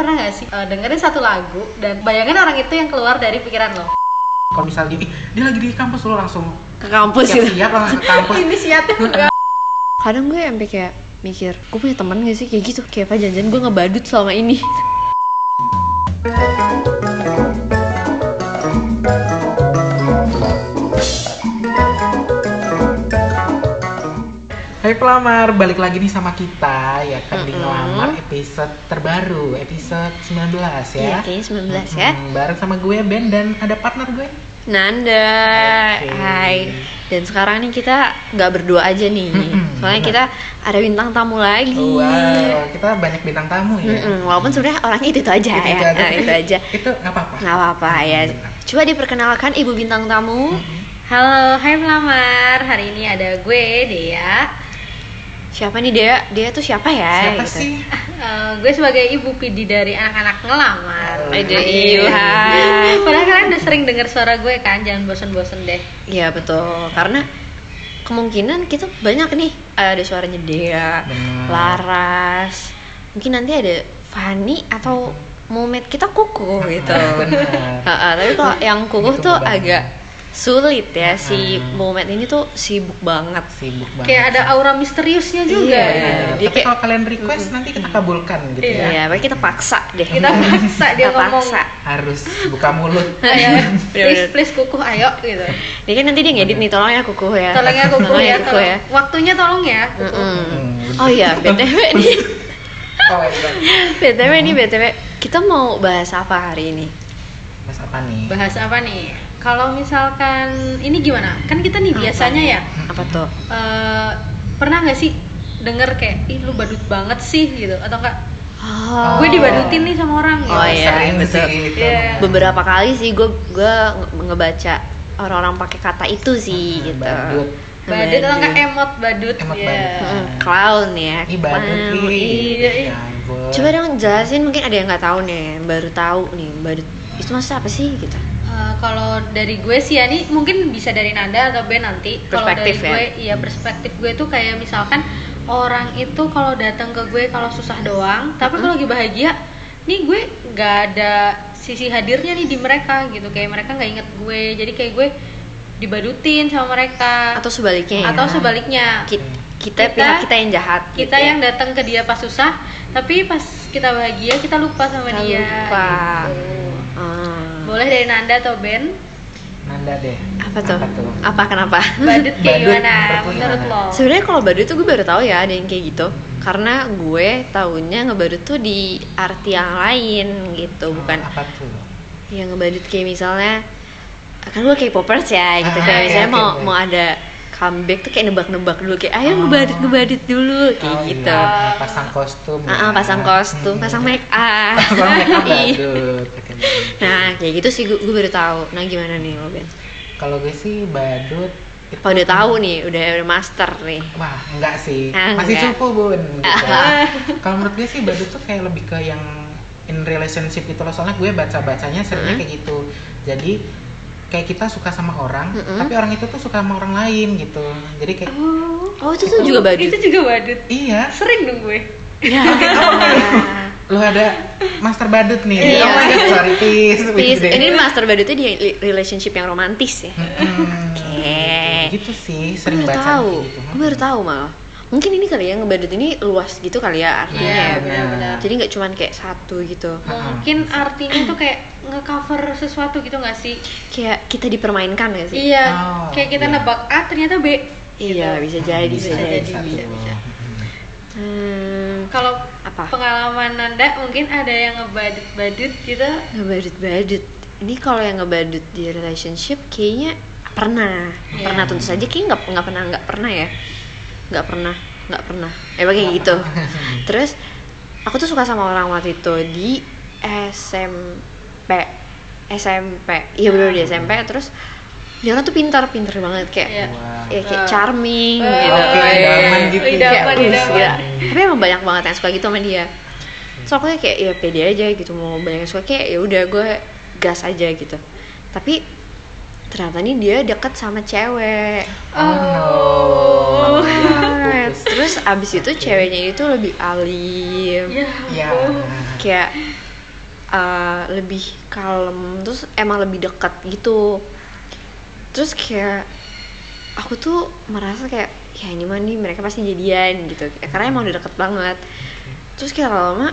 pernah gak sih eh, dengerin satu lagu dan bayangin orang itu yang keluar dari pikiran lo? Kalau misalnya ih, dia lagi di kampus lo langsung ke kampus gitu. Siap-siap langsung ke kampus. ini enggak kadang gue sampai kayak mikir gue punya teman gak sih? Kayak gitu kayak apa janjian gue ngebadut selama ini Hai pelamar, balik lagi nih sama kita ya kan di Mm-mm. ngelamar episode terbaru, episode 19 iya ya. kayaknya 19 ya Hmm, bareng sama gue Ben dan ada partner gue. Nanda Oke. hai dan sekarang nih kita nggak berdua aja nih Mm-mm, soalnya benar. kita ada bintang tamu lagi Wow, kita banyak bintang tamu ya. Mm-mm, walaupun sebenarnya orangnya itu, itu aja Itu ya aja. Nah, itu aja Itu nggak apa-apa. nggak apa-apa ya Benar. coba diperkenalkan ibu bintang tamu Mm-mm. halo hai pelamar hari ini ada gue Dea siapa nih dia dia tuh siapa ya Siapa gitu. sih? Eh, gue sebagai ibu PD dari anak-anak ngelamar Oh, Aduh, Iya. iya. Padahal kalian udah sering dengar suara gue kan, jangan bosen-bosen deh Iya betul, karena kemungkinan kita banyak nih ada suaranya Dea, Benar. Laras, mungkin nanti ada Fani atau Mumet kita kuku gitu. Benar. Ha-ha, tapi kalau yang kukuh Itu tuh beban. agak sulit ya si Hmm. Mumet ini tuh sibuk banget. Sibuk banget. Kayak ada aura misteriusnya juga Iya. Benar. Dia Tapi kayak- kalau kalian request nanti kita kabulkan gitu Iya. ya. Iya, tapi kita paksa deh. Kita paksa dia Kita ngomong paksa. Harus buka mulut. Ayo, please Bener-bener. please kukuh ayo gitu Ini kan nanti dia ngedit nih, tolong ya kukuh ya. Tolong ya kukuh Tolong ya, kukuh tolong. ya. Waktunya tolong ya kukuh. Hmm, Oh iya, BTW nih. Oh. BTW nih, BTW kita mau bahas apa hari ini? Mas apa nih? Bahas apa nih? Kalau misalkan ini gimana? Kan kita nih Apa? biasanya ya Apa tuh? eh, pernah nggak sih denger kayak ih lu badut banget sih gitu atau enggak Oh. gue dibadutin nih sama orang gitu. Oh, iya, Sering betul. sih itu. Iya. Beberapa kali sih gue gue ngebaca orang-orang pakai kata itu sih Hmm, gitu. badut. Badut atau enggak emot badut Emot Iya. badut. Mm, clown ya. Ih badut. Iya, iya. Ya. Coba dong jelasin mungkin ada yang nggak tahu nih, baru tahu nih badut itu maksudnya apa sih gitu? Eh, kalau dari gue sih ya nih mungkin bisa dari Nanda atau Ben nanti. Kalau dari ya? gue, iya perspektif gue tuh kayak misalkan orang itu kalau datang ke gue kalau susah doang, tapi kalau lagi bahagia, nih gue nggak ada sisi hadirnya nih di mereka gitu. Kayak mereka nggak inget gue, jadi kayak gue dibadutin sama mereka. Atau sebaliknya ya? Atau sebaliknya. Ki- kita, Kita- pihak kita yang jahat. kita gitu ya. yang datang ke dia pas susah, tapi pas kita bahagia kita lupa sama Kita dia. lupa. gitu. Boleh dari Nanda atau Ben? Nanda deh. apa tuh? Apa tuh? Apa kenapa? Badut kayak Badut gimana menurut lo menurut gimana? lo? Sebenarnya kalau badut tuh gue baru tahu ya ada yang kayak gitu. Karena gue tahunya ngebadut tuh di arti yang lain gitu, bukan apa tuh? yang ngebadut kayak misalnya kan gue kayak popers ya gitu Ah, kayak misalnya mau mau ada comeback tuh kayak nebak-nebak dulu kayak ayo Oh. ngebadut dulu kayak Oh, gitu. iya, pasang kostum. Ah, ah, pasang kostum, pasang make up. Pasang make up Iya. badut. Badut. Nah, kayak gitu sih gue, baru tahu. Nah, gimana nih lo Ben? Kalau gue sih badut itu Kalau udah tahu nih, udah udah master nih. Wah, enggak sih. Ah, Masih enggak. cukup, Bun. Gitu. Kalau menurut gue sih badut tuh kayak lebih ke yang in relationship gitu loh. Soalnya gue baca-bacanya seringnya Mm. kayak gitu. Jadi kayak kita suka sama orang, Mm-mm. tapi orang itu tuh suka sama orang lain gitu. Jadi kayak Oh, Oh, itu tuh juga badut. itu juga badut. iya, Sering dong gue. Ya. lo ada master badut nih. Iya. Oh my god, sorry, peace. Please, Gitu ini master badutnya di relationship yang romantis ya. Mm-mm. Oke. Gitu sih, sering baru baca tahu. gitu. Gue baru tahu malah. Mungkin ini kali ya ngebadut ini luas gitu kali ya artinya. Iya, ya. benar-benar. Jadi nggak cuman kayak satu gitu. Mungkin artinya tuh kayak ngecover sesuatu gitu gak sih? Kayak kita dipermainkan gak sih? Iya, Oh, kayak kita iya. nebak A ternyata B. Iya, gitu. bisa jadi, Bisa bisa jadi. jadi, bisa, bisa. Hmm, Kalau apa? pengalaman Nanda mungkin ada yang ngebadut-badut gitu. Ngebadut-badut. Ini kalau yang ngebadut di relationship kayaknya pernah. Iya. Pernah tentu saja kayaknya nggak nggak pernah nggak pernah ya. Nggak pernah, nggak pernah. Eh kayak gitu. Terus aku tuh suka sama orang waktu itu di SMP. SMP. Iya bener di SMP terus dia kan tuh pintar, pintar banget kayak Iya. Wah. ya kayak charming eh, gitu. Idaman gitu ya. Idaman, Kayak, "Wih, idaman." gila." Tapi emang banyak banget yang suka gitu sama dia. So aku kayak ya pede aja gitu mau banyak yang suka kayak ya udah gue gas aja gitu. Tapi ternyata nih dia deket sama cewek. Oh, no. Terus abis itu Oke. ceweknya itu lebih alim. Ya, ampun. Kayak uh, lebih kalem terus emang lebih dekat gitu. Terus kayak aku tuh merasa kayak ya ini mah nih mereka pasti jadian gitu. Karena emang udah deket banget. Terus kayak lama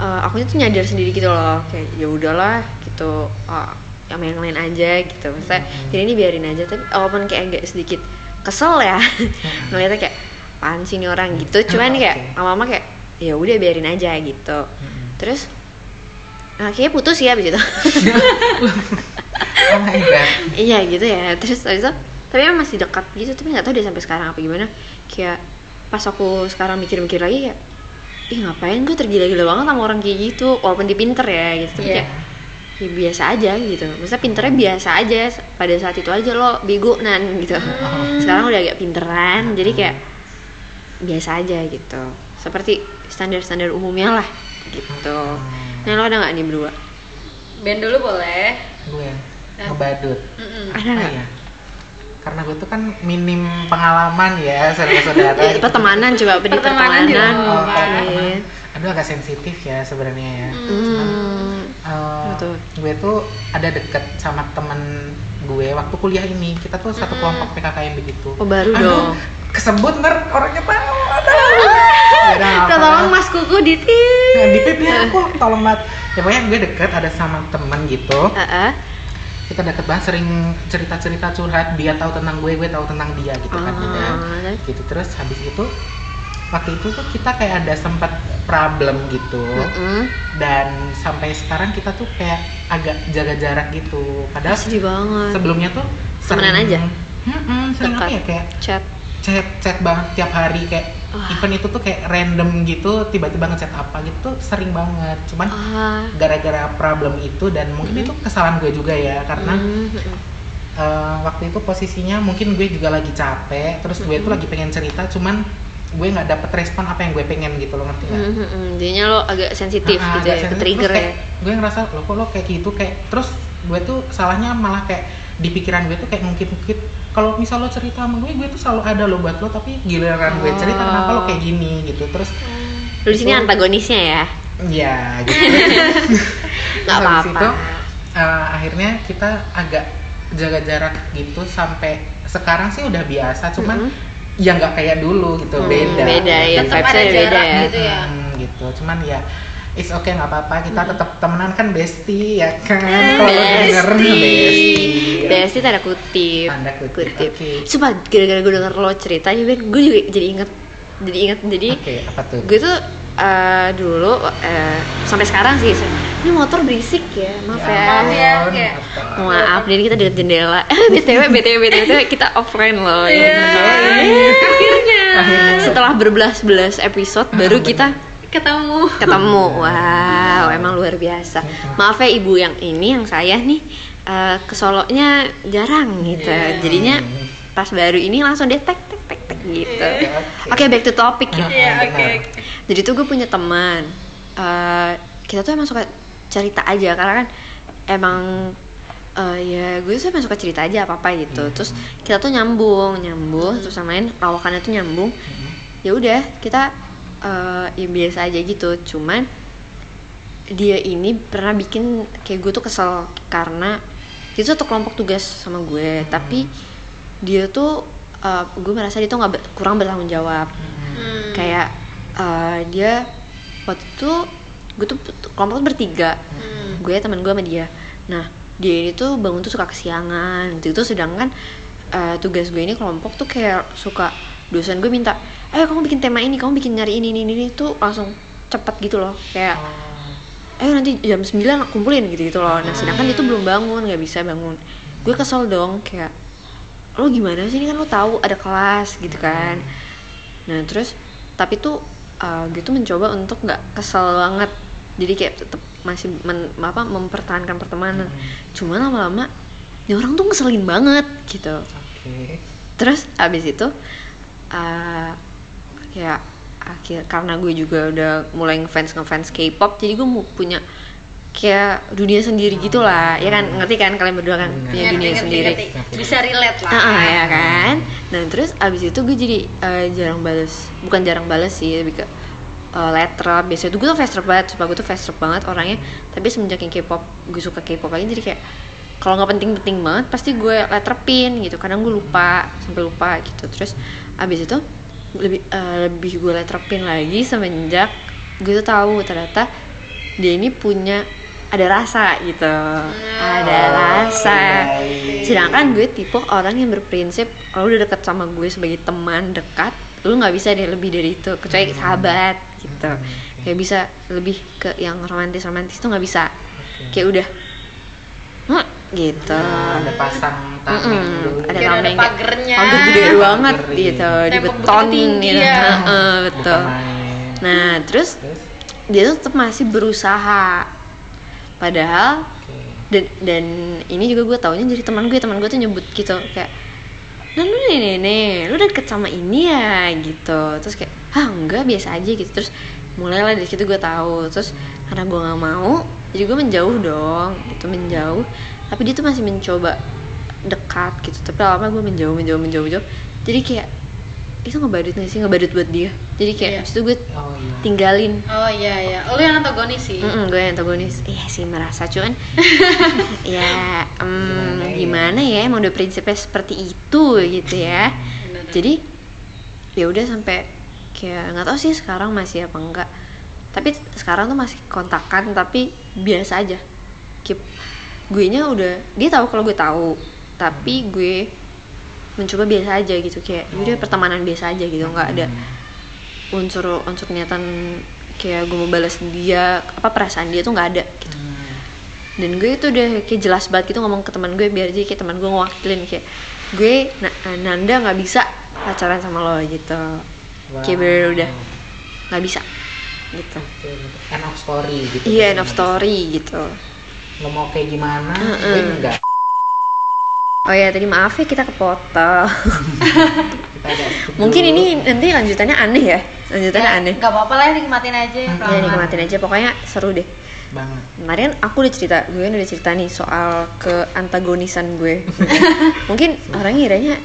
uh, aku tuh nyadar sendiri gitu loh. Kayak ya udahlah gitu. Uh, yang yang lain aja gitu. Maksudnya Hmm. jadi ini biarin aja tapi walaupun kayak agak sedikit kesel ya. Ngeliatnya kayak apaan sih ini orang gitu. Cuman Oke. kayak lama-lama kayak ya udah biarin aja gitu. Mm-mm. terus nah, kayaknya putus ya abis itu. Oh my god. Iya gitu ya. Terus habis itu tapi emang masih dekat gitu tapi nggak tahu deh sampai sekarang apa gimana. Kayak pas aku sekarang mikir-mikir lagi ya ih ngapain gue tergila-gila banget sama orang kayak gitu walaupun dia pinter ya gitu. Tapi Iya. kayak ya biasa aja gitu. Maksudnya pinternya biasa aja pada saat itu aja lo bego nan gitu sekarang udah agak pinteran jadi kayak biasa aja gitu. Seperti standar-standar umumnya lah gitu. Nah lo ada nggak nih berdua? Band dulu boleh. Gue ngebadut. Mm-mm. ada apa nggak? ya? Karena gue tuh kan minim pengalaman ya saudara-saudara. Ya, gitu. pertemanan coba apa di Pertemanan pertemanan nggak apa-apa. mungkin aduh agak sensitif ya sebenarnya ya. Hmm. Eh, Betul. gue tuh ada deket sama temen gue waktu kuliah ini. Kita tuh satu kelompok PKKM begitu. Oh, baru Aduh, dong. Kesebut ntar orangnya tahu Ya tolong mas kuku di Nah, di pip ya aku tolong banget ya pokoknya gue deket ada sama temen gitu. Heeh. kita deket banget sering cerita-cerita curhat. Dia tahu tentang gue gue tahu tentang dia gitu kan Oh, udah terus? gitu terus habis itu waktu itu tuh kita kayak ada sempat problem gitu. Mm-mm. dan sampai sekarang kita tuh kayak agak jaga jarak gitu. Padahal sedih banget. sebelumnya tuh Temenan aja? Mm-mm, sering apa ya kayak chat chat chat banget tiap hari kayak Wah. event itu tuh kayak random gitu tiba-tiba ngechat apa gitu tuh sering banget cuman ah gara-gara problem itu dan mungkin Mhm. itu kesalahan gue juga ya karena mm, mm, eh, waktu itu posisinya mungkin gue juga lagi capek terus gue tuh Mhm. lagi pengen cerita cuman gue nggak dapet respon apa yang gue pengen gitu loh ngerti nggak? mm, mm, mm. jadinya lo agak sensitif Ah, gitu agak ya ke sensitif. trigger Terus ya kayak gue ngerasa lo kok lo kayak gitu kayak terus gue tuh salahnya malah kayak di pikiran gue tuh kayak ngungkit-ngungkit. Kalau misal lo cerita sama gue gue tuh selalu ada lo buat lo tapi giliran gue cerita Oh. kenapa lo kayak gini? gitu. Terus lo di sini antagonisnya ya? Ya gitu. Nggak apa-apa. itu, eh, akhirnya kita agak jaga jarak gitu sampai sekarang sih udah biasa cuman Mhm. ya nggak kayak dulu gitu Hmm, beda. beda ya ada beda. jarak ya gitu ya. Hmm, gitu. Cuman ya it's okay nggak apa-apa kita Hmm. tetap temenan kan bestie ya kan kalau lo denger Besti, besti tanda kutip. Tanda kutip, oke. Sumpah gara-gara gue denger lo cerita juga, gue juga jadi inget, jadi inget jadi oke apa tuh gue tuh eh, dulu eh, sampai sekarang sih ini motor berisik ya maaf ya, Maaf ya, ampun, oke. apa. maaf jadi kita deket jendela btw btw btw kita offline loh ya. Iya. Akhirnya. Setelah berbelas-belas episode baru bener. kita Ketemu. ketemu wow emang luar biasa maaf ya ibu yang ini yang saya nih eh, ke Solonya jarang gitu Iya. jadinya pas baru ini langsung dia tek tek tek tek gitu Iya. oke back to topic ya Iya, Benar. oke. jadi tuh gue punya teman eh, kita tuh emang suka cerita aja karena kan emang eh, ya gue tuh emang suka cerita aja apa apa gitu Mhm. terus kita tuh nyambung nyambung terus sama lain lawakannya tuh nyambung Mhm. ya udah kita eh, ya biasa aja gitu cuman dia ini pernah bikin kayak gue tuh kesel karena dia tuh satu kelompok tugas sama gue tapi dia tuh eh, gue merasa dia tuh nggak ber- kurang bertanggung jawab. Hmm. kayak eh, dia waktu itu gue tuh kelompok tuh bertiga Hmm. gue teman gue sama dia nah dia ini tuh bangun tuh suka kesiangan gitu itu sedangkan eh, tugas gue ini kelompok tuh kayak suka dosen gue minta eh kamu bikin tema ini kamu bikin nyari ini ini ini tuh langsung cepet gitu loh kayak Oh. ayo nanti jam 9 kumpulin gitu gitu loh. Nah sedangkan dia tuh belum bangun nggak bisa bangun. Gue kesel dong kayak lo gimana sih? Ini kan lo tahu ada kelas gitu kan. Nah terus tapi tuh uh, gue tuh mencoba untuk nggak kesel banget. Jadi kayak tetap masih men- apa mempertahankan pertemanan. Cuma lama-lama ini orang tuh ngeselin banget gitu. Oke. Terus abis itu uh, kayak akhir karena gue juga udah mulai ngefans ngefans K-pop jadi gue mau punya kayak dunia sendiri gitu lah. Ya kan? Ngerti kan kalian berdua kan? Benar. punya Ngerti, dunia ngerti, sendiri. ngerti. Bisa relate lah. Ah, ah, ya kan? Nah terus abis itu gue jadi uh, jarang balas bukan jarang balas sih lebih ke uh, letter biasanya tuh gue tuh fast banget sumpah gue tuh fast banget orangnya. Tapi semenjak yang K-pop gue suka K-pop lagi jadi kayak kalau nggak penting-penting banget pasti gue letterpin gitu. Kadang gue lupa sampai lupa gitu. Terus abis itu lebih uh, lebih gue letterpin lagi semenjak gue tuh tahu ternyata dia ini punya ada rasa gitu. Ada Oh, rasa. baik. sedangkan gue tipe orang yang berprinsip kalau udah deket sama gue sebagai teman dekat lu nggak bisa deh lebih dari itu. Kecuali sahabat gitu. Hmm, kayak bisa lebih ke yang romantis romantis tuh nggak bisa. Oke. kayak udah hmm, gitu. Nah, ada pasang tameng Mm-mm, dulu. ada Kayak ada tameng pagernya. pagar gede banget gitu. Di Tembok beton begitu tinggi gitu. ya. Bisa betul. Nah terus Terus, dia tuh tetap masih berusaha. Padahal oke. dan dan ini juga gue taunya jadi teman gue teman gue tuh nyebut gitu kayak nah lu nih nih nih lu deket sama ini ya? Gitu. Terus kayak ah enggak biasa aja gitu. Terus mulailah dari situ gue tahu. Terus karena gue nggak mau jadi gue menjauh dong itu menjauh tapi dia tuh masih mencoba dekat gitu. Tapi lama gue menjauh menjauh menjauh menjauh. Jadi kayak itu ngebadut gak sih? Ngebadut buat dia. Jadi kayak abis itu gue Oh iya. tinggalin. Oh iya iya. Oh, lu yang antagonis sih. Mm-mm, gue yang antagonis. Iya sih merasa cuman ya em, Gimana gimana, ya? ya emang udah prinsipnya seperti itu gitu ya. Jadi ya udah sampai kayak nggak tahu sih sekarang masih apa enggak. Tapi sekarang tuh masih kontakan tapi biasa aja. Keep gue nya udah dia tahu kalau gue tahu. Tapi gue mencoba biasa aja gitu kayak "Ya udah pertemanan biasa aja gitu nggak ada Hmm. unsur unsur niatan kayak gue mau balas dia apa perasaan dia tuh nggak ada gitu. Hmm. dan gue itu udah kayak jelas banget gitu ngomong ke teman gue biar jadi kayak teman gue ngewakilin kayak gue Na- Nanda nggak bisa pacaran sama lo gitu. Kayak bener udah nggak bisa gitu. End of story gitu. iya end of story gitu Lo mau kayak gimana? Gue enggak. oh ya tadi maaf ya kita kepotong mungkin ini nanti lanjutannya aneh ya lanjutannya aneh Gak apa-apa lah nikmatin aja ya. Hmm. ya nikmatin aja pokoknya seru deh banget. kemarin aku udah cerita gue udah cerita nih soal ke antagonisan gue mungkin orang ngiranya "Ih,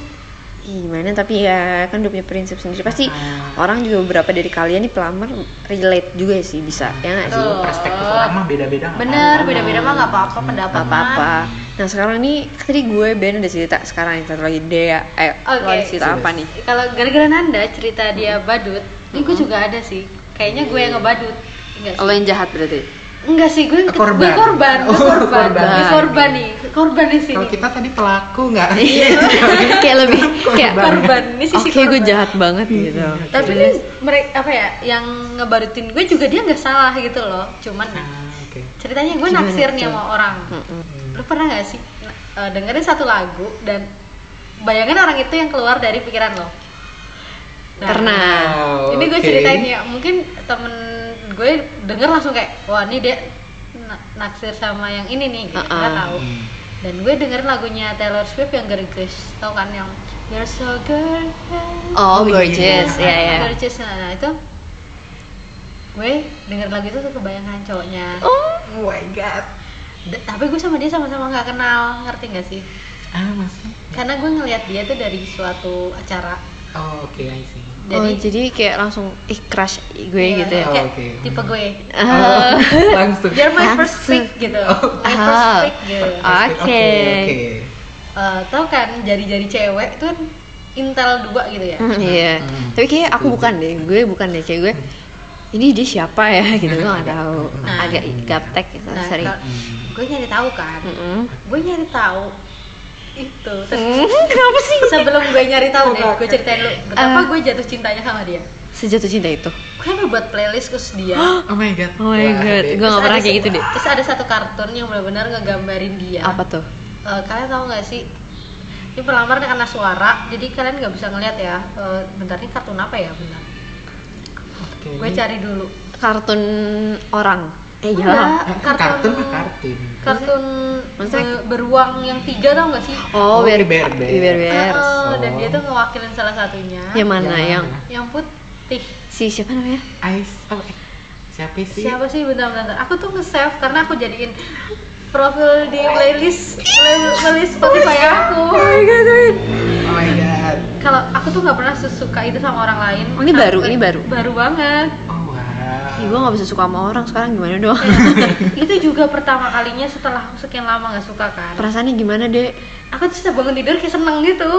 gimana tapi ya kan udah punya prinsip sendiri pasti Ah. orang juga beberapa dari kalian nih pelamar relate juga sih bisa ya nggak sih perspektif orang mah beda-beda nggak Bener, apa-apa. beda-beda mah gak apa-apa Hmm. pendapat apa apa nah sekarang nih tadi gue Ben udah cerita sekarang yang satu lagi Dea lo ada cerita apa nih Kalau gara-gara Nanda cerita dia badut, ini gue juga ada sih. Kayaknya gue yang ngebadut. Enggak sih. lo yang jahat berarti Enggak sih, gue Korban. gue korban, gue Oh, korban, korban. gue korban nih, korban di sini. Kalau kita tadi pelaku nggak? Iya. kayak lebih kayak korban, ini sisi oke gue korban. jahat banget gitu Tapi mereka apa ya, yang ngebadutin gue juga dia nggak salah gitu loh. Cuman Ah, oke. ceritanya gue Gimana naksir nih sama orang. Mm-mm. Lu pernah gak sih eh, dengerin satu lagu dan bayangin orang itu yang keluar dari pikiran lo? Nah, pernah Oh, ini gue oke. ceritain ya mungkin temen gue denger langsung kayak wah ini dia na- naksir sama yang ini nih gitu nggak Uh-uh. tahu Hmm. dan gue dengerin lagunya Taylor Swift yang Gorgeous tau kan yang You're so gorgeous oh gorgeous ya ya Gorgeous nah, nah, itu gue denger lagu itu tuh kebayangan cowoknya oh Oh my god. D- tapi gue sama dia sama-sama nggak kenal ngerti gak sih Ah masih. karena gue ngelihat dia tuh dari suatu acara Oh oke, I see. Oh jadi kayak langsung ih crush gue Iya, gitu ya Oh, oke. tipe gue Oh. langsung. You're my first Langsung. pick gitu Oh. my first Oh. pick gitu. Oke. Oke. Eh, tau kan jari-jari cewek itu kan intel dua gitu ya Hmm, iya Hmm. tapi kayak aku bukan deh gue bukan deh kayak gue ini dia siapa ya gitu gue nggak tahu Nah. agak gaptek gitu nah sering gue nyari tahu kan Mm-mm. gue nyari tahu itu. Terus Hmm, kenapa sih? Sebelum gue nyari tahu deh gue ceritain dulu betapa Ah. gue jatuh cintanya sama dia. Sejatuh cinta itu? Gue sampai buat playlist khusus dia? Oh my god. oh my Wah, god. gue nggak Terus pernah kayak gitu deh. terus ada satu kartun yang benar-benar ngegambarin dia. Apa tuh? Eh, kalian tahu nggak sih? Ini pelamar karena suara jadi kalian nggak bisa ngeliat ya. Eh, bentar ini kartun apa ya? Bentar. Oke. gue cari dulu. Kartun orang eh Enggak, ya Eh, kartun kartun mah kartun. kartun Maksudnya- be- beruang yang tiga tau nggak sih oh Oh, bear Bear Bears. bear bears Eh, dan Oh. dia tuh ngewakilin salah satunya yang mana yang yang putih si siapa namanya Ais. Oh, eh. Siapa sih? siapa sih bentar bentar aku tuh nge-save karena aku jadiin profil di playlist play- playlist Spotify aku Oh my god. kalau aku tuh nggak pernah sesuka itu sama orang lain Oh, ini baru, ini baru? baru banget Oh. Ih, gue gak bisa suka sama orang sekarang gimana dong? itu juga pertama kalinya setelah aku sekian lama nggak suka kan Perasaannya gimana deh? aku tuh bangun tidur kayak seneng gitu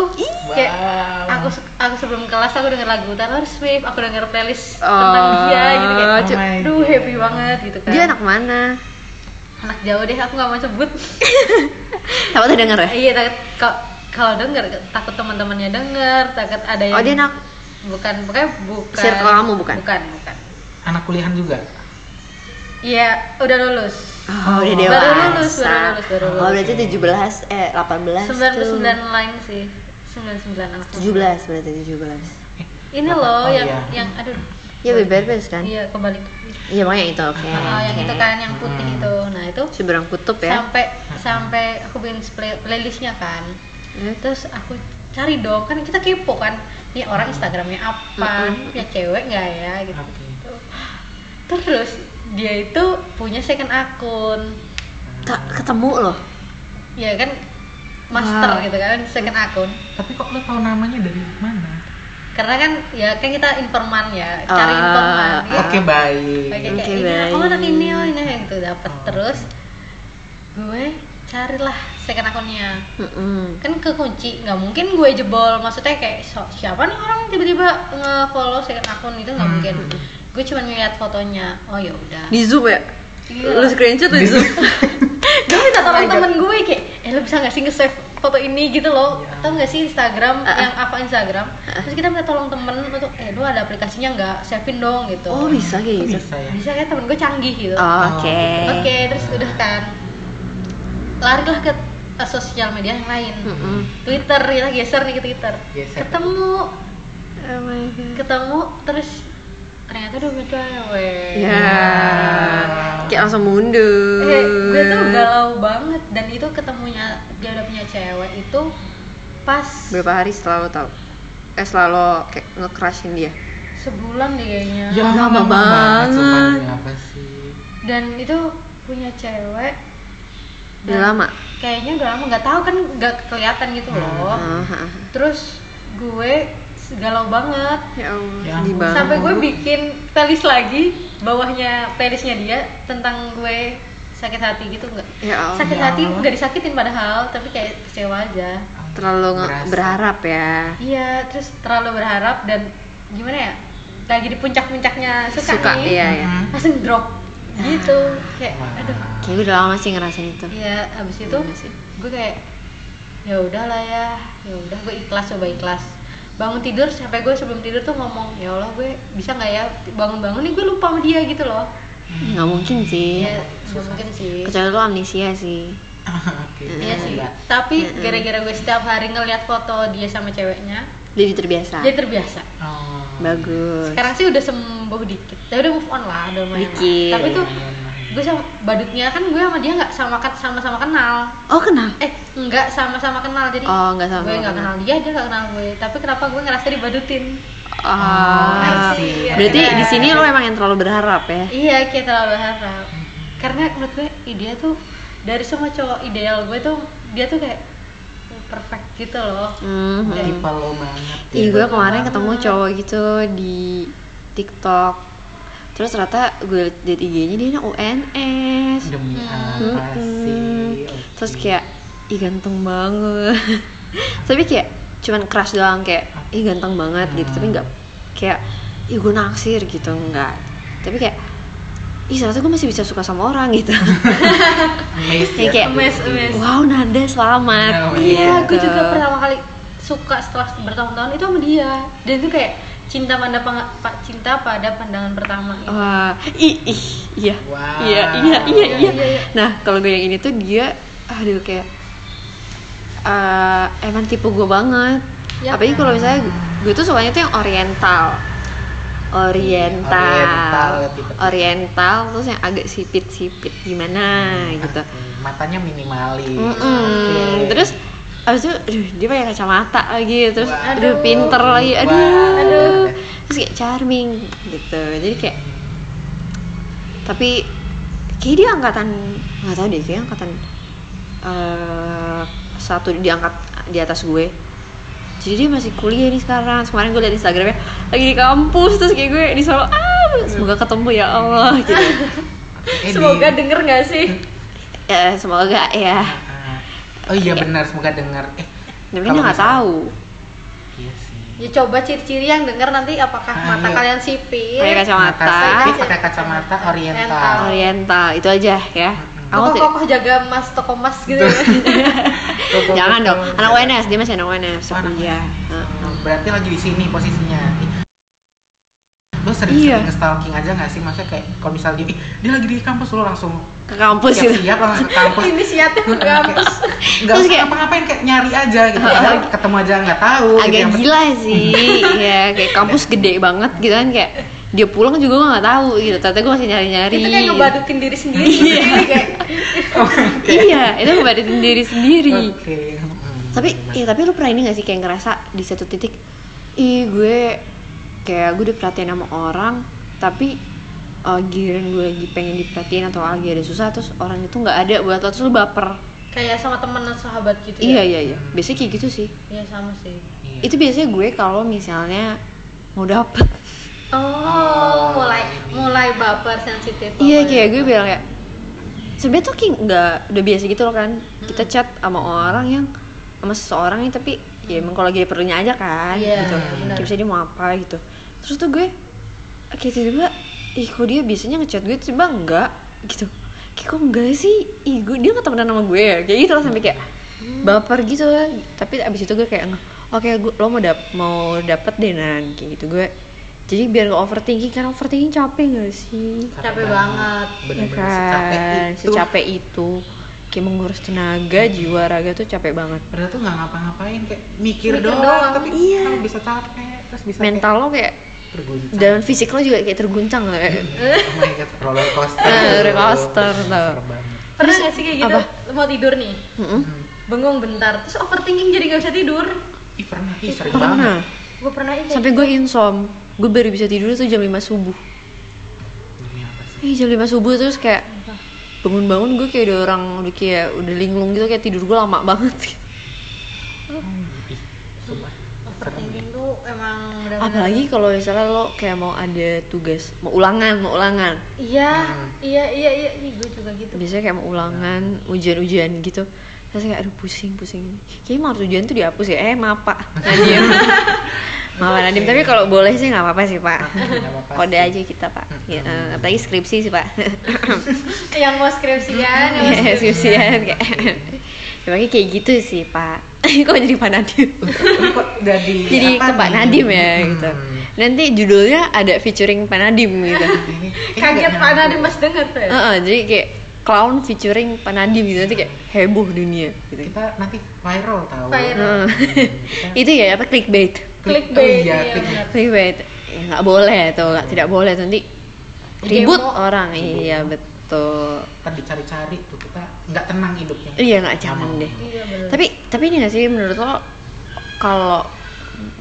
kayak Wow. aku aku sebelum kelas aku denger lagu Taylor Swift aku denger playlist tentang dia gitu kayak Oh, Oh God. happy banget gitu kan Dia anak mana? anak jauh deh aku nggak mau sebut tuh denger ya? iya takut kalau kalau denger takut teman-temannya denger takut ada yang Oh dia anak bukan bukan bukan Circle kamu, bukan? bukan bukan Anak kuliahan juga. iya udah lulus Oh, udah Oh. dewasa. Baru lulus, baru lulus, baru Oh, lulus. berarti 17 eh 18 tuh. 99 lain sih 99 anak 17 berarti 17. ini Delapan- loh oh, yang iya. yang aduh Iya bebas kan? iya kebalik Iya makanya itu oke. Ah, yang oke. itu kan yang putih Hmm. itu nah itu Seberang kutub ya. sampai sampai aku bikin play- playlistnya kan Hmm. terus aku cari dong kan kita kepo kan ini orang instagramnya apa Mm-mm. punya cewek nggak ya gitu Oke. Terus dia itu punya second akun Tak ketemu loh. ya kan master Wow. gitu kan second akun Tapi kok lo tahu namanya dari mana? karena kan ya kan kita informan ya cari Ah, informan ah. gitu. Oke baik. Oke, kayak ini baik. oh anak ini oh ini gitu dapat Oh. terus gue carilah second akunnya Mm-mm. kan kekunci nggak mungkin gue jebol maksudnya kayak so- siapa nih orang tiba-tiba nge-follow second akun itu nggak Hmm. mungkin gue cuma ngeliat fotonya oh ya udah Di zoom ya? Iya. Lu screenshot lu di zoom. gue minta Oh tolong God. temen gue kayak eh lo bisa nggak sih nge-save foto ini gitu loh Iya. tau nggak sih Instagram Ah, ah. yang apa Instagram terus kita minta tolong temen untuk eh lu ada aplikasinya nggak savein dong gitu Oh, bisa kayak gitu. Bisa ya. bisa kan temen gue canggih gitu Oh, Oke. Oke, terus udah kan larilah ke uh, sosial media yang lain. Mm-mm. Twitter, kita geser nih ke Twitter. Geser. Ketemu, Oh my god. ketemu terus ternyata udah punya cewek. Ya. Kayak langsung mundur. Eh, gue tuh galau banget dan itu ketemunya dia udah punya cewek itu pas Berapa hari setelah lo tau? Eh setelah lo kayak nge-crushin dia? sebulan deh kayaknya. Ya Lama lama banget. sumpah, banget. apa sih? Dan itu punya cewek. Udah lama? Kayaknya udah lama, nggak tahu kan nggak kelihatan gitu loh. Ah, ah, ah. Terus gue galau banget Ya Allah, Ya sedih ampun. banget. sampai gue bikin playlist lagi bawahnya playlistnya dia tentang gue sakit hati gitu nggak Ya Allah. sakit Ya hati Allah. nggak disakitin padahal tapi kayak kecewa aja Terlalu Berasa. berharap ya. iya terus terlalu berharap dan gimana ya lagi di puncak-puncaknya suka, Suka, nih iya, iya. Langsung drop gitu kayak aduh Kayak gue udah lama sih ngerasain itu. iya abis itu Iya sih. gue kayak ya udahlah ya ya udah gue ikhlas coba ikhlas bangun tidur sampai gue sebelum tidur tuh ngomong ya Allah gue bisa nggak ya bangun-bangun nih gue lupa sama dia gitu loh Nggak mungkin sih. ya nggak mungkin sih Kecuali lo amnesia sih. Oke. iya sih tapi gara-gara gue setiap hari ngeliat foto dia sama ceweknya Jadi terbiasa. dia terbiasa Oh. Bagus. sekarang sih udah sembuh dikit ya udah move on lah udah. Dikit. tapi tuh gue sama badutnya kan gue sama dia nggak sama sama-sama kenal Oh kenal? eh nggak sama-sama kenal jadi Oh nggak sama. gue nggak kenal dia dia nggak kenal gue tapi kenapa gue ngerasa dibadutin Ah. I see. Berarti Iya. di sini lo emang yang terlalu berharap ya? iya kita terlalu berharap karena menurut gue dia tuh dari semua cowok ideal gue tuh dia tuh kayak perfect gitu loh Mhm. Tipe lo banget. ya. Ih, gue Iya, kemarin banget. ketemu cowok gitu di TikTok. Terus ternyata gue liat IG-nya dia UNS. Demi Hmm. apa Mm-mm. sih? Terus kayak, ih ganteng banget. Tapi kayak cuman crush doang kayak, ih ganteng banget gitu. Tapi Hmm. nggak kayak, ih gue naksir gitu enggak. Tapi kayak, ih ternyata gue masih bisa suka sama orang gitu. Amazed Ya, ya, kayak, amazed, tapi- amazed. wow Nada selamat. Oh, iya gitu. gue juga pertama kali suka setelah bertahun-tahun itu sama dia dan itu kayak cinta pada peng- pa- cinta pada pandangan pertama gitu. Wah, ih, ih, iya, Wow. iya, iya, iya, Iya, iya. iya, iya. Nah, kalau gue yang ini tuh dia, aduh kayak, eh emang tipe gue banget. Ya Apalagi kan? kalau misalnya gue tuh sukanya tuh yang oriental, oriental, Oriental, tipe-tipe. oriental, terus yang agak sipit-sipit gimana gitu. Oke, Matanya minimalis. Oke. Terus abis itu, aduh, dia pakai kacamata lagi, terus Wah. aduh, pinter lagi, aduh, Wah. Aduh. terus kayak charming gitu. Jadi kayak tapi kayak dia angkatan nggak tahu deh kayak angkatan eh satu diangkat di atas gue jadi dia masih kuliah nih sekarang kemarin gue liat instagramnya lagi di kampus terus kayak gue di Solo ah semoga ketemu ya Allah gitu Semoga denger gak sih? ya semoga ya Ah, oh iya benar semoga dengar eh tapi dia nggak tahu iya sih Ya coba ciri-ciri yang denger nanti apakah Ah, mata iya. kalian sipit? pakai kacamata Kaca- pakai kacamata oriental Oriental. oriental itu aja ya aku Kokoh-kokoh jaga emas, toko emas gitu. Tuh. jangan dong anak UNS dia masih anak UNS Oh, anak. Heeh. berarti lagi di sini posisinya lo Iya. sering-sering nge-stalking aja gak sih maksudnya kayak kalau misalnya dia, "Ih, dia lagi di kampus lo langsung ke kampus gitu siap-siap langsung ke kampus Inisiatif ke kampus. nggak Terus usah kayak- ngapa-ngapain kayak nyari aja gitu padahal ketemu aja nggak tahu gitu. agak Yang penting- gila sih ya kayak kampus gede banget gitu kan kayak dia pulang juga gue nggak tahu gitu ternyata gue masih nyari nyari Itu kayak ngebadutin diri sendiri. Ini kayak Oke. iya itu ngebadutin diri sendiri Oke. Hmm, tapi ya tapi lu pernah ini gak sih kayak ngerasa di satu titik ih gue kayak gue udah perhatian sama orang tapi uh, giliran gue lagi pengen diperhatiin atau lagi ada susah terus orang itu nggak ada buat lo terus lu baper kayak sama temen atau sahabat gitu iya ya. iya iya biasanya kayak gitu sih Iya sama sih. Iya. itu biasanya gue kalau misalnya mau dapet Oh, mulai mulai baper sensitif. iya kayak gue bilang kayak sebenarnya tuh kayak nggak udah biasa gitu loh kan kita Hmm. chat sama orang yang sama seseorang yang tapi ya emang kalau lagi ada perlunya aja kan Iya, gitu kayak misalnya dia mau apa gitu terus tuh gue kayak tiba-tiba ih kok dia biasanya ngechat gue? Tiba enggak gitu. Kayak kok enggak sih? Ih gue dia nggak temenan sama gue ya? Kayak gitu loh sampai kayak baper gitu tapi abis itu gue kayak oke gue lo mau dap mau dapet deh nan. Kayak gitu gue jadi biar gak overthinking karena overthinking capek gak sih? Capek banget. ya bener-bener kan? secapek itu. Secapek itu. Kayak menguras tenaga jiwa raga tuh capek banget. Padahal tuh nggak ngapa-ngapain kayak mikir, Mikir doang, doang. tapi Iya. kenapa bisa capek terus bisa mental lo kayak kayak terguncang dan fisik lo juga kayak terguncang lah kayak oh my god roller coaster Eh, roller coaster, tau. Banget. Pernah gak sih kayak gitu? Mau tidur nih, Mm-mm. Hmm. bengong bentar, terus overthinking jadi gak bisa tidur. ih pernah ih sering banget pernah Gue pernah ini. sampai gue insom gue baru bisa tidur tuh jam 5 subuh Demi apa sih eh jam 5 subuh terus kayak bangun-bangun gue kayak udah orang udah kayak udah linglung gitu kayak tidur gue lama banget Oh, ih, sumpah. Overthinking tuh emang benar-benar. apalagi kalau misalnya lo kayak mau ada tugas mau ulangan mau ulangan. Iya, Hmm. iya, iya, iya, Ih, gue juga gitu. biasanya kayak mau ulangan ujian-ujian gitu. Terus kayak aduh pusing pusing. Kayaknya mau ujian tuh dihapus ya. Eh maaf pak. Nadim maaf Pak Nadim tapi kalau boleh sih nggak apa-apa sih pak. Kode aja kita pak. Ya, eh, apalagi skripsi sih pak. Yang mau skripsian, yang mau Iya, skripsian. kayak ya, makanya kayak gitu sih pak kok jadi Pak Nadim kok jadi jadi apa ke Pak? Nadim ya Hmm. gitu nanti judulnya ada featuring Pak Nadim gitu Kaget Pak. Nadim pas denger tuh. ya? Heeh, jadi kayak clown featuring Pak Nadim gitu nanti kayak heboh dunia gitu kita nanti viral tahu Viral. Hmm, itu ya apa clickbait Clickbait, oh iya, iya, clickbait. clickbait ya nggak boleh tuh nggak tidak boleh tuh nanti ribut Demo. orang Ribut. iya betul Ntar dicari-cari tuh kita nggak tenang hidupnya iya nggak jangan Sama. deh Iya, bener. tapi tapi ini nggak sih menurut lo kalau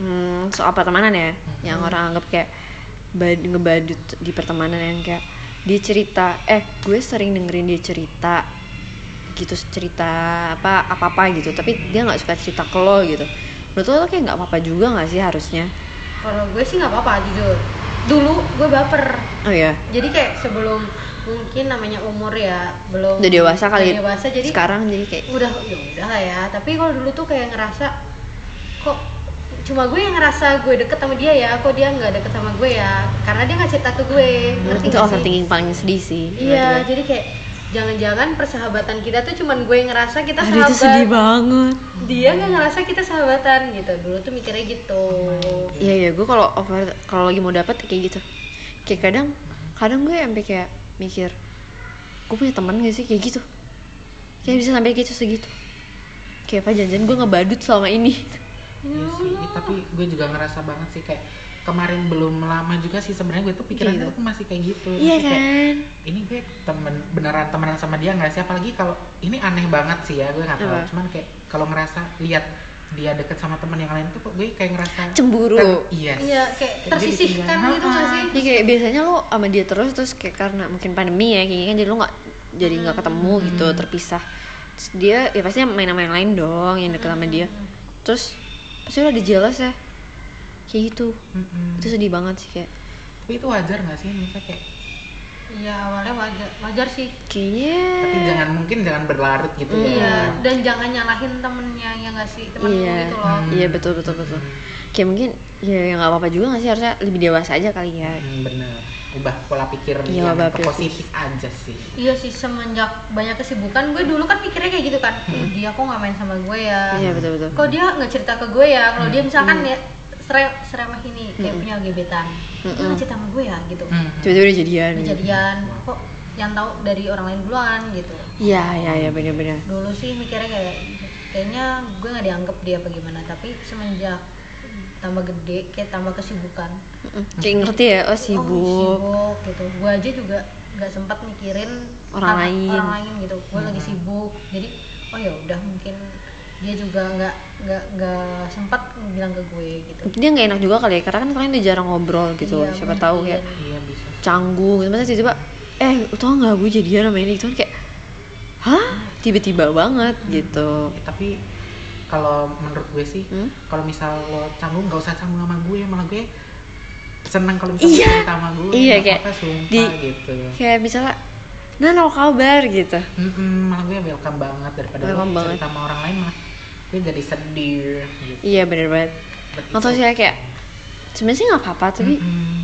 hmm, soal pertemanan ya yang orang anggap kayak bad, ngebadut di pertemanan yang kayak dia cerita eh gue sering dengerin dia cerita gitu cerita apa apa apa gitu tapi dia nggak suka cerita ke lo gitu menurut lo, lo kayak nggak apa-apa juga nggak sih harusnya Kalau gue sih nggak apa-apa jujur. Dulu gue baper. oh ya Jadi kayak sebelum mungkin namanya umur ya belum udah dewasa kali udah dewasa jadi sekarang jadi kayak udah ya udah lah ya. Tapi kalau dulu tuh kayak ngerasa kok cuma gue yang ngerasa gue deket sama dia ya kok dia nggak deket sama gue ya? Karena dia nggak cerita ke gue ngerti itu overthinking paling sedih sih iya jadi kayak jangan-jangan persahabatan kita tuh cuman gue yang ngerasa kita Aduh, sahabat. itu sedih banget. Dia nggak ngerasa kita sahabatan gitu. Dulu tuh mikirnya gitu. Iya iya, gue kalau over kalau lagi mau dapet kayak gitu. Kayak kadang kadang gue sampai kayak mikir, gue punya teman gak sih kayak gitu? Kayak bisa sampai gitu segitu. Kayak apa janjian gue ngebadut selama ini. Iya sih, Ih, tapi gue juga ngerasa banget sih kayak kemarin belum lama juga sih sebenarnya gue tuh pikiran Gitu. tuh masih kayak gitu. Iya Masih kayak, kan? ini gue temen beneran temenan sama dia nggak sih apalagi kalau ini aneh banget sih ya gue nggak tahu cuman kayak kalau ngerasa lihat dia deket sama temen yang lain tuh kok gue kayak ngerasa Cemburu. ter- iya iya kayak tersisihkan gitu nggak sih Jadi kayak biasanya lo sama dia terus terus kayak karena mungkin pandemi ya kayaknya kan jadi lo nggak jadi nggak ketemu gitu terpisah. Terus dia ya pasti main sama yang lain dong yang deket sama dia. Terus pasti lo ada jealous ya. Kayak gitu. Mm-mm. Itu sedih banget sih kayak tapi itu wajar nggak sih misalnya kayak iya awalnya wajar wajar sih. Kayaknya tapi jangan mungkin jangan berlarut gitu Iya. iya ya dan jangan nyalahin temennya ya nggak sih? Temen Iya. gitu loh. Hmm. iya betul betul betul. Kayak mungkin ya ya nggak apa-apa juga nggak sih? Harusnya lebih dewasa aja kali ya. Hmm, bener. Ubah pola pikir Iya, yang pikir. positif aja sih. Iya sih semenjak banyak kesibukan gue dulu kan mikirnya kayak gitu kan. "Ih, dia kok nggak main sama gue ya? Iya betul betul. Kok dia nggak cerita ke gue ya? Kalau dia misalkan ya sere seremeh ini kayak Hmm. punya gebetan. Dia Hmm. cerita sama gue ya gitu. Hmm. tiba-tiba udah jadian. Gitu. kejadian kok yang tahu dari orang lain duluan gitu. Iya iya iya benar-benar dulu sih mikirnya kayak kayaknya gue nggak dianggap dia apa gimana tapi semenjak tambah gede kayak tambah kesibukan. Kayak ngerti ya oh oh sibuk. sibuk gitu. Gue aja juga nggak sempat mikirin Orang lain. orang lain gitu. Gue lagi sibuk jadi oh ya udah mungkin dia juga nggak nggak nggak sempat bilang ke gue gitu. Mungkin dia nggak enak juga kali ya karena kan kalian udah jarang ngobrol gitu Iya, siapa tahu ya iya bisa. canggung gitu. Masa tiba-tiba eh tau nggak gue jadian sama ini? Gitu kan kayak hah? Tiba-tiba banget gitu. Ya, tapi kalau menurut gue sih Hmm? kalau misal lo canggung nggak usah canggung sama gue malah gue seneng kalau misalnya Iya. cerita sama gue Iya, kayak apa-apa, sumpah di- gitu. kayak misalnya nah no kabar gitu. Mm-mm, malah gue welcome banget daripada Welcome lo banget. cerita sama orang lain malah gue jadi sedih gitu iya bener banget atau sih kayak sebenarnya sih nggak apa-apa tapi Mm-mm.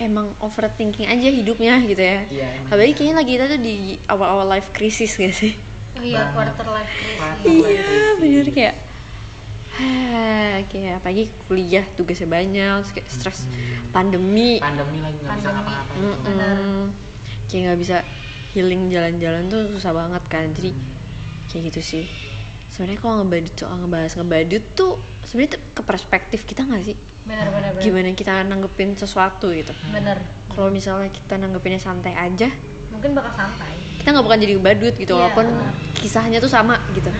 emang overthinking aja hidupnya gitu ya Iya, apalagi iya. kayaknya lagi kita tuh di awal-awal life crisis gak sih oh iya Banget. quarter life crisis Quarter life iya crisis. bener kayak Hah, kayak apalagi kuliah tugasnya banyak terus kayak stres Mm-mm. pandemi pandemi lagi nggak bisa ngapa-ngapain gitu. Benar. kayak nggak bisa healing jalan-jalan tuh susah banget kan jadi Hmm. kayak gitu sih sebenarnya kalau ngebadut soal ngebahas ngebadut tuh sebenarnya ke perspektif kita nggak sih? Benar benar benar. Gimana kita nanggepin sesuatu gitu. Benar. Kalau misalnya kita nanggepinnya santai aja mungkin bakal santai. kita nggak bukan jadi badut gitu Iya, walaupun benar. kisahnya tuh sama gitu.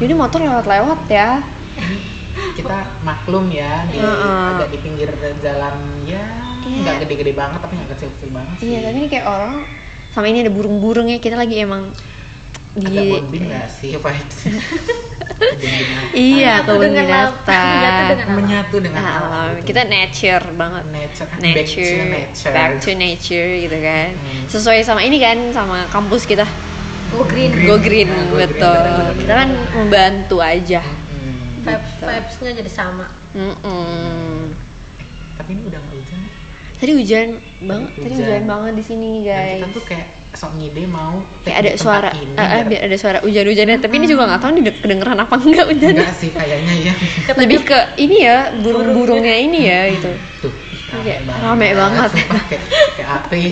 Jadi motor lewat-lewat ya. Kita maklum ya di Heeh. agak di pinggir jalan ya Iya. nggak gede-gede banget tapi nggak kecil-kecil banget sih. iya tapi ini kayak orang sama ini ada burung-burungnya kita lagi emang di bonding sih iya kebun binatang Menyatu dengan alam. alam gitu. kita nature banget nature, back to nature, nature back to nature gitu kan Hmm. sesuai sama ini kan sama kampus kita go green Green. go green Nah, go green, betul bener-bener. kita kan membantu aja Hmm. vibes gitu. vibesnya jadi sama Mm-mm. tapi ini udah nggak hujan ya? tadi hujan banget tadi hujan. hujan banget di sini dan guys kita tuh kayak sok ngide mau kayak ada suara ini, eh, eh, biar- biar ada suara hujan-hujannya. Tapi ini juga nggak tahu nih kedengeran apa enggak hujan. Enggak sih kayaknya ya. Lebih ke ini ya burung-burungnya ini ya gitu. tuh rame banget. Sumpah, kayak, kayak api.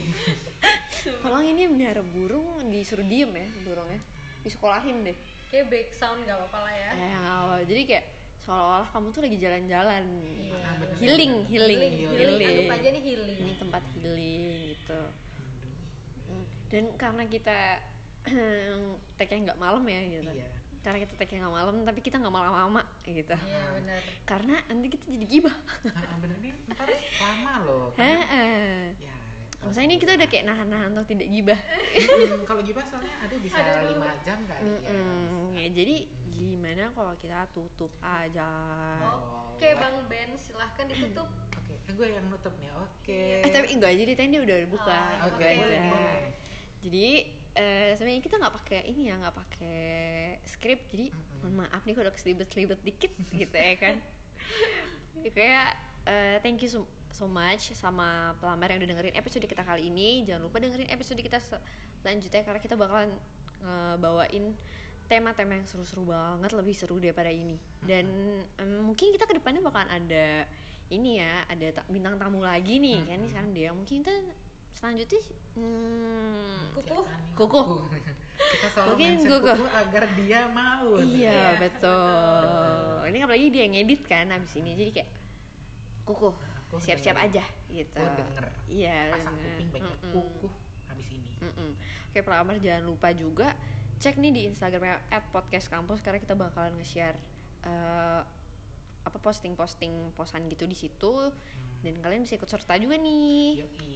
Tolong ini melihara burung disuruh diem ya burungnya. Disekolahin deh. Kayak back sound gak apa-apa lah ya. Eh awal jadi kayak seolah-olah kamu tuh lagi jalan-jalan. Iya. Ah, bener. healing healing Healing, healing, healing anggap aja nih healing ini tempat healing gitu. Hmm. Dan karena kita tag-nya nggak malam ya gitu. Iya. Karena kita tag-nya nggak malam tapi kita nggak malam lama gitu. Iya benar. Karena nanti kita jadi gibah. Ah, bener nih ntar lama loh Heeh. ya Maksudnya ini kita udah kayak nahan-nahan untuk tidak gibah. Hmm, kalau gibah soalnya ada bisa lima jam kali ya Mm-mm. Ya, jadi gimana kalau kita tutup aja? oke bang Ben silahkan ditutup. Oke eh, gue yang nutup nih. Oke. Eh tapi enggak jadi tadi udah buka. Oh, gitu oke, aja. boleh, boleh. Jadi eh, sebenarnya kita nggak pakai ini ya nggak pakai skrip jadi mohon maaf nih kalau udah keselibet-selibet dikit gitu ya kan. Kayak eh, thank you so, so much sama pelamar yang udah dengerin episode kita kali ini. Jangan lupa dengerin episode kita selanjutnya karena kita bakalan ngebawain tema-tema yang seru-seru banget, lebih seru daripada ini. Dan em, mungkin kita ke depannya bakalan ada ini ya, ada ta- bintang tamu lagi nih kan. Ini sekarang dia mungkin kita selanjutnya hmm, nih? Kukuh. kita selalu Mungkin mention kukuh. kukuh agar dia mau Iya Iya. betul. Ini apalagi dia yang ngedit kan abis ini jadi kayak kukuh Aku siap-siap aja gitu. Aku denger. Iya. pasang denger. kuping baiknya Mm-mm. kukuh habis ini Mm-mm. Oke pelamar jangan lupa juga cek nih di Instagramnya @podcastkampus karena kita bakalan nge-share eh, apa posting-posting posan gitu di situ dan kalian bisa ikut serta juga nih. Yoi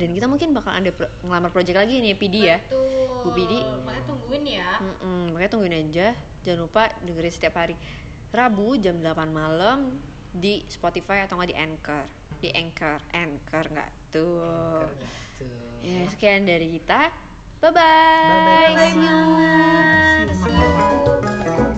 dan kita mungkin bakal ada pro ngelamar project lagi nih Pidi ya. Betul. Bu Pidi makanya tungguin ya. Mm -mm, makanya tungguin aja. Jangan lupa dengerin setiap hari. Rabu jam 8 malam di Spotify atau nggak di Anchor. Di Anchor. Anchor nggak tuh? Ya sekian dari kita. Bye bye, bye, -bye. bye, -bye.